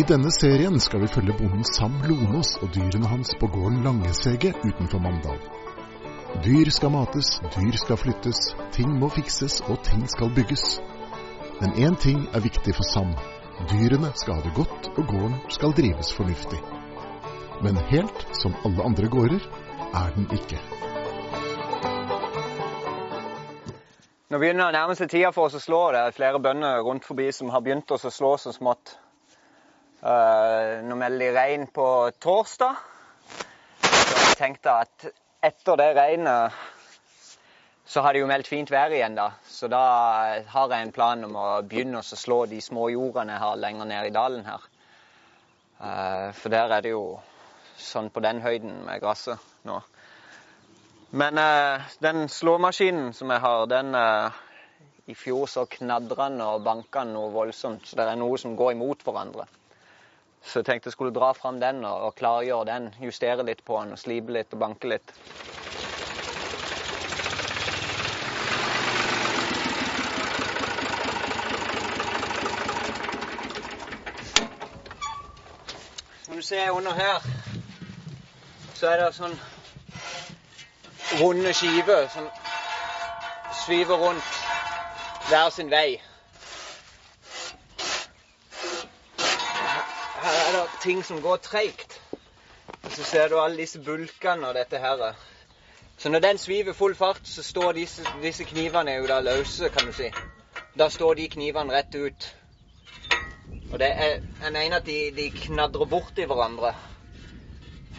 I denne serien skal vi følge bonden Sam Lonås og dyrene hans på gården Langesege utenfor Mandal. Dyr skal mates, dyr skal flyttes, ting må fikses og ting skal bygges. Men én ting er viktig for Sam. Dyrene skal ha det godt, og gården skal drives fornuftig. Men helt som alle andre gårder er den ikke. Nå begynner det å nærme seg tida for oss å slå. Det er flere bønder rundt forbi som har begynt oss å slå så smått. Uh, nå melder de regn på torsdag. Så jeg tenkte at etter det regnet så har det jo meldt fint vær igjen, da. Så da har jeg en plan om å begynne å slå de små jordene jeg har lenger ned i dalen her. Uh, for der er det jo sånn på den høyden med gresset nå. Men uh, den slåmaskinen som jeg har, den I fjor så knadra den og banka noe voldsomt, så det er noe som går imot hverandre. Så jeg tenkte jeg skulle dra fram den og, og klargjøre den. Justere litt på den og slipe litt og banke litt. Som du ser under her, så er det sånn runde skiver som sviver rundt hver sin vei. Her er det ting som går treigt. Og så ser du alle disse bulkene og dette her. Så når den sviver full fart, så står disse, disse knivene jo da løse, kan du si. Da står de knivene rett ut. Og det er, jeg mener at de, de knadrer borti hverandre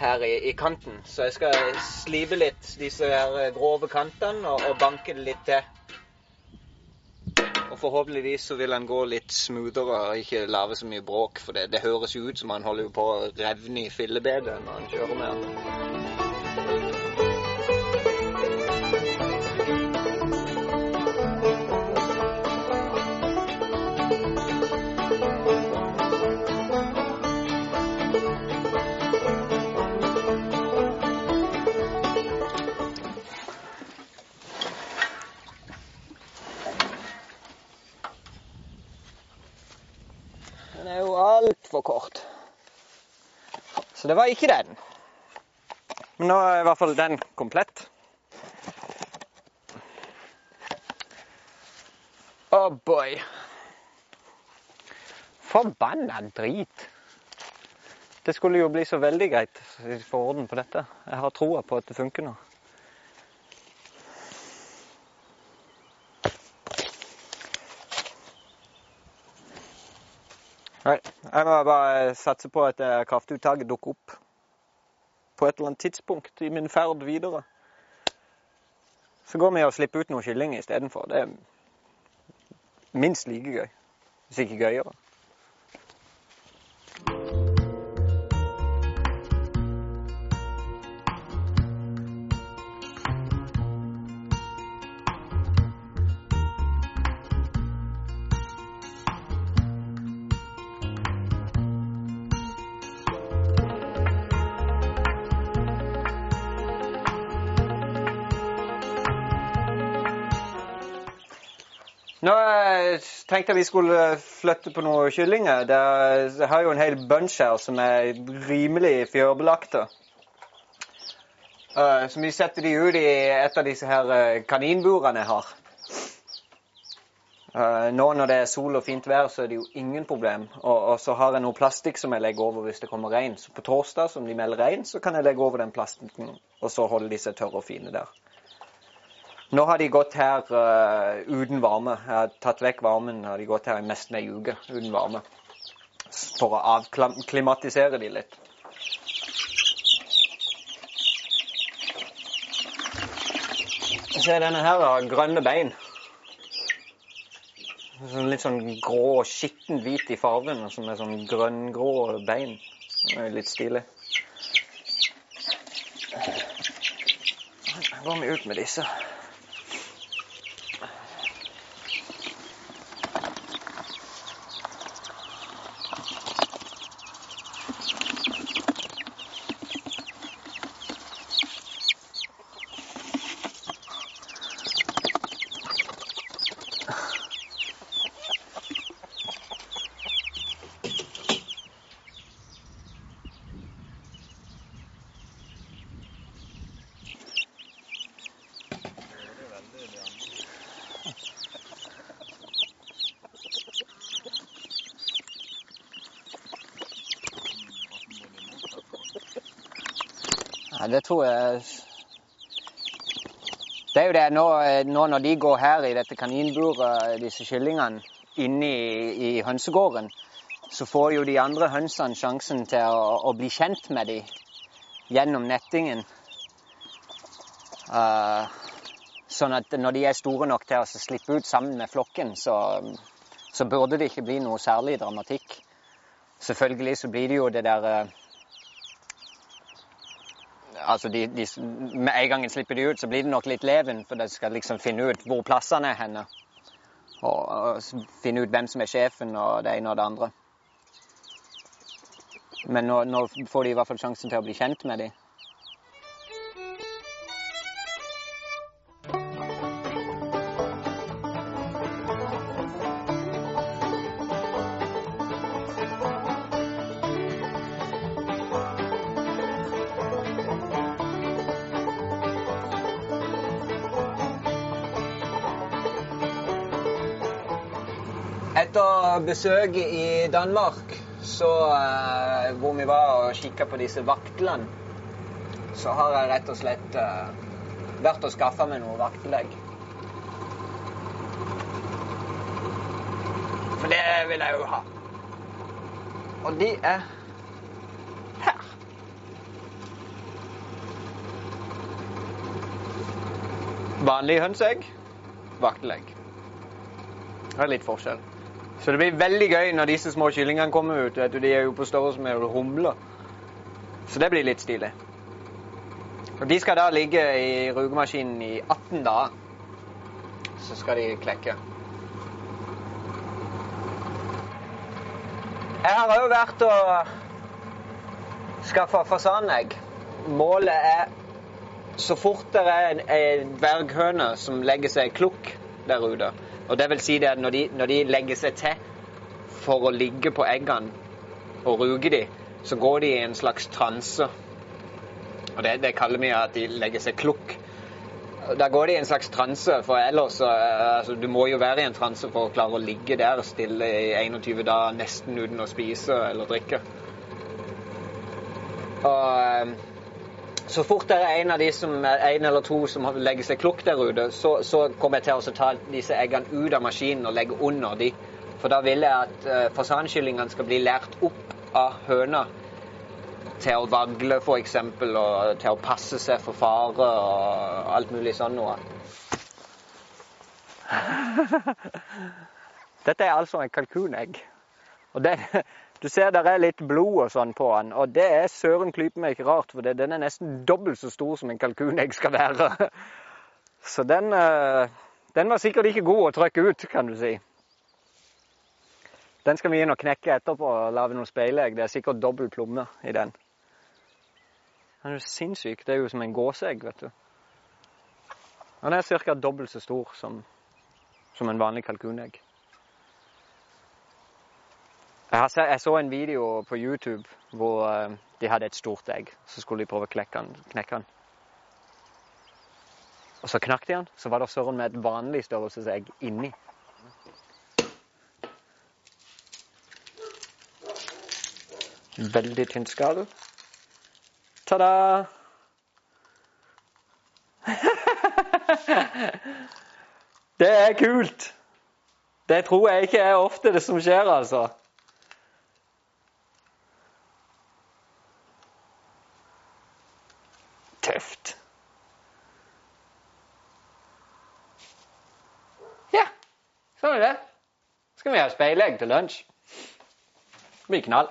her i, i, kanten. Så jeg skal slipe litt disse her grove kantene og, og banke det litt til. Forhåpentligvis så vil han gå litt smoothere og ikke lage så mye bråk. For det, det høres jo ut som han holder på å revne i fillebedet når han kjører med den. Altfor kort. Så det var ikke den. Men nå er i hvert fall den komplett. Oh boy. Forbanna drit. Det skulle jo bli så veldig greit å få orden på dette. Jeg har troa på at det funker nå. Nei, jeg må bare satse på at kraftuttaket dukker opp på et eller annet tidspunkt i min ferd videre. Så går vi og slipper ut noe kylling istedenfor. Det er minst like gøy, hvis ikke gøyere. Nå tenkte jeg vi skulle flytte på noen kyllinger. Det har jo en hel bunch her som er rimelig fjørbelagte. Så vi setter de ut i et av disse her kaninburene jeg har. Nå når det er sol og fint vær, så er det jo ingen problem. Og, og så har jeg noe plastikk som jeg legger over hvis det kommer regn. Så på torsdag, som de melder regn, så kan jeg legge over den plastikken, og så holder de seg tørre og fine der. Nå har de gått her uh, uten varme. Jeg har tatt vekk varmen. har de gått her i nesten ei uke uten varme. For å avklimatisere de litt. Se, denne her har grønne bein. Sånn litt sånn grå, skitten hvit i fargen, som er sånn grønngrå bein. Det er litt stilig. Da går vi ut med disse. Det tror jeg Det er jo det nå, nå når de går her i dette kaninburet, disse kyllingene, inne i, i hønsegården, så får jo de andre hønsene sjansen til å, å bli kjent med dem gjennom nettingen. Uh, sånn at når de er store nok til å slippe ut sammen med flokken, så, så, burde det ikke bli noe særlig dramatikk. Selvfølgelig så blir det jo det der uh, Altså de, de, Med en gang en slipper de ut, så blir det nok litt leven, for de skal liksom finne ut hvor plassene er henne. Og, og finne ut hvem som er sjefen og det ene og det andre. Men nå, nå, får de i hvert fall sjansen til å bli kjent med dem. Etter besøket i Danmark så uh, hvor vi var og kikka på disse vaktlene, så har jeg rett og slett uh, vært og skaffa meg noe vaktelegg. For det vil jeg jo ha. Og de er her. Vanlig hønseegg, vaktelegg. Det er litt forskjell. Så det blir veldig gøy når disse små kyllingene kommer ut. Vet du, de er jo på størrelse med humler. Så det blir litt stilig. Og De skal da ligge i rugemaskinen i 18 dager. Så skal de klekke. Jeg har òg vært og skaffa fasanegg. Målet er så fort det er en dverghøne som legger seg klukk der ute, og det vil si det at når de, når de legger seg til for å ligge på eggene og ruge de, så går de i en slags transe. Og det, det kaller vi at de legger seg klukk. Da går de i en slags transe, for ellers altså, Du må jo være i en transe for å klare å ligge der stille i 21 dager nesten uten å spise eller drikke. Og så fort det er en av de som, en eller to som legger seg klukk der ute, så, så kommer jeg til å ta disse eggene ut av maskinen og legge under de. For da vil jeg at uh, fasankyllingene skal bli lært opp av høna til å vagle f.eks. og til å passe seg for fare og alt mulig sånn noe. Dette er altså en kalkunegg. Og det, du ser der er litt blod og sånn på den, og det er søren klype meg ikke rart, for den er nesten dobbelt så stor som en kalkunegg skal være. Så den, eh, den var sikkert ikke god å trykke ut, kan du si. Den skal vi inn og knekke etterpå og lage noen speilegg. Det er sikkert dobbel plomme i den. Den er jo sinnssyk. Det er jo som en gåseegg, vet du. Den er ca. dobbelt så stor som, som en vanlig kalkunegg. Jeg, så en video på YouTube hvor uh, de hadde et stort egg. Så skulle de prøve å knekke den. Og så knakk de den. Så var det søren med et vanlig størrelsesegg inni. Veldig tynt skall. Ta-da! det er kult! Det tror jeg ikke er ofte det som skjer, altså. Tøft. Ja, sånn er det. Så skal vi ha speilegg til lunsj. Det blir knall.